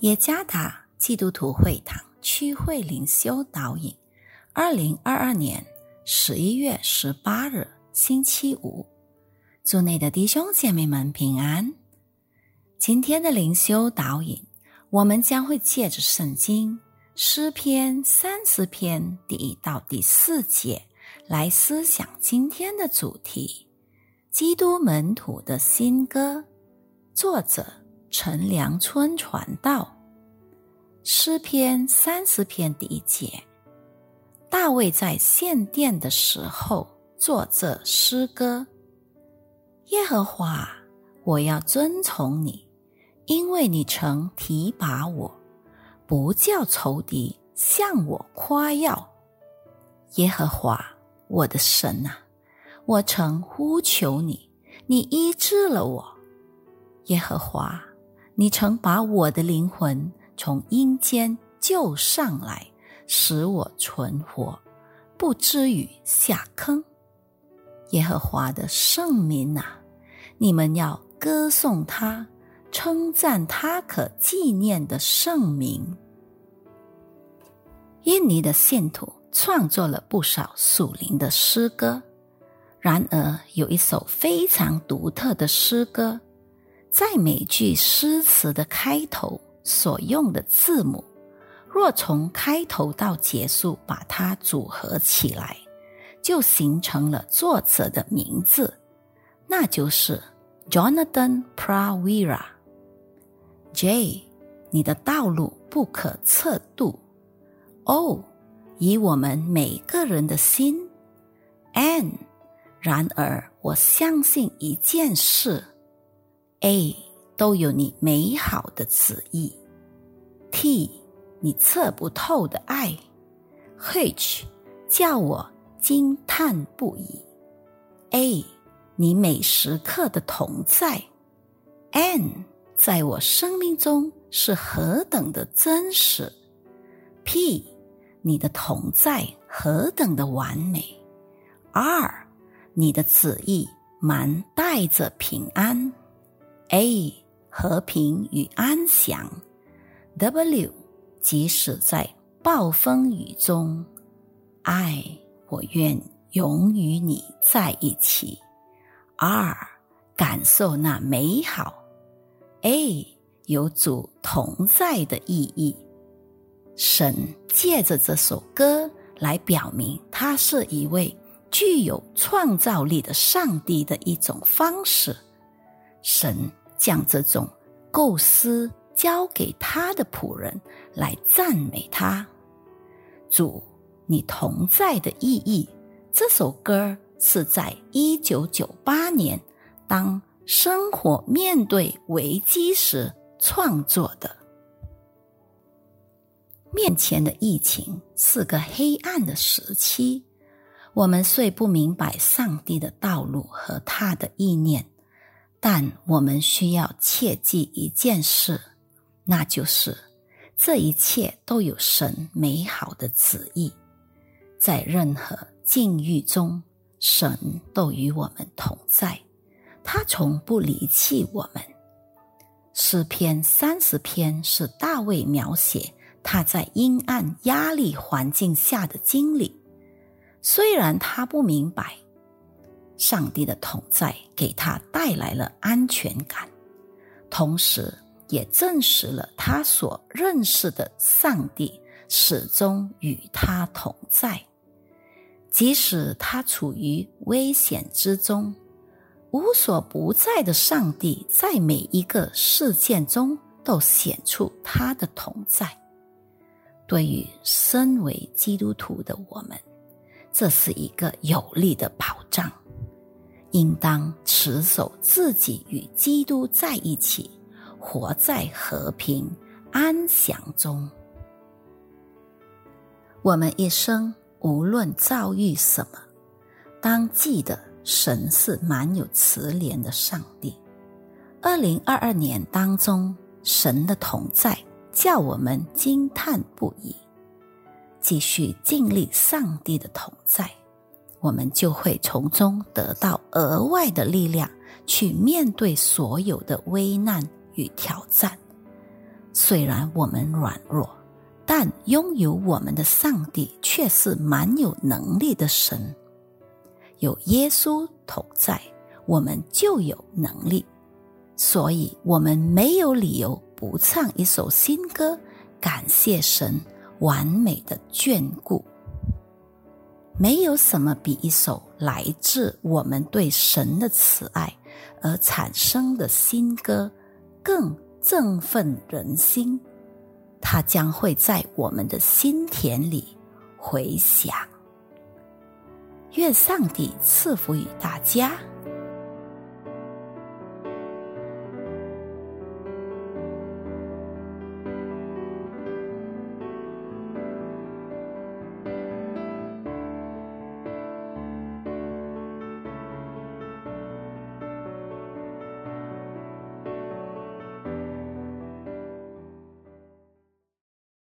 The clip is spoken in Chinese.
耶加达基督徒会堂区会灵修导引，二零二二年十一月十八日星期五，祝内的弟兄姐妹们平安。今天的灵修导引，我们将会借着圣经诗篇三十篇第一到第四节来思想今天的主题：基督门徒的新歌。作者。陈良春传道诗篇三十篇第一节，大卫在献殿的时候作这诗歌：耶和华，我要遵从你，因为你曾提拔我，不叫仇敌向我夸耀。耶和华，我的神啊，我曾呼求你，你医治了我。耶和华。你曾把我的灵魂从阴间救上来，使我存活，不至于下坑。耶和华的圣名啊，你们要歌颂他，称赞他可纪念的圣名。印尼的信徒创作了不少属灵的诗歌，然而有一首非常独特的诗歌。在每句诗词的开头所用的字母，若从开头到结束把它组合起来，就形成了作者的名字，那就是 Jonathan Pravira。J，你的道路不可测度。O，以我们每个人的心。N，然而我相信一件事。A 都有你美好的旨意，T 你测不透的爱，H 叫我惊叹不已，A 你每时刻的同在，N 在我生命中是何等的真实，P 你的同在何等的完美，R 你的旨意满带着平安。A 和平与安详，W 即使在暴风雨中，I 我愿永与你在一起。R 感受那美好，A 有主同在的意义。神借着这首歌来表明，他是一位具有创造力的上帝的一种方式。神。将这种构思交给他的仆人来赞美他，主，你同在的意义。这首歌是在一九九八年，当生活面对危机时创作的。面前的疫情是个黑暗的时期，我们虽不明白上帝的道路和他的意念。但我们需要切记一件事，那就是这一切都有神美好的旨意，在任何境遇中，神都与我们同在，他从不离弃我们。诗篇三十篇是大卫描写他在阴暗压力环境下的经历，虽然他不明白。上帝的同在给他带来了安全感，同时也证实了他所认识的上帝始终与他同在。即使他处于危险之中，无所不在的上帝在每一个事件中都显出他的同在。对于身为基督徒的我们，这是一个有力的保障。应当持守自己与基督在一起，活在和平安详中。我们一生无论遭遇什么，当记得神是满有慈怜的上帝。二零二二年当中，神的同在叫我们惊叹不已，继续尽力上帝的同在。我们就会从中得到额外的力量，去面对所有的危难与挑战。虽然我们软弱，但拥有我们的上帝却是蛮有能力的神。有耶稣同在，我们就有能力。所以，我们没有理由不唱一首新歌，感谢神完美的眷顾。没有什么比一首来自我们对神的慈爱而产生的新歌更振奋人心。它将会在我们的心田里回响。愿上帝赐福于大家。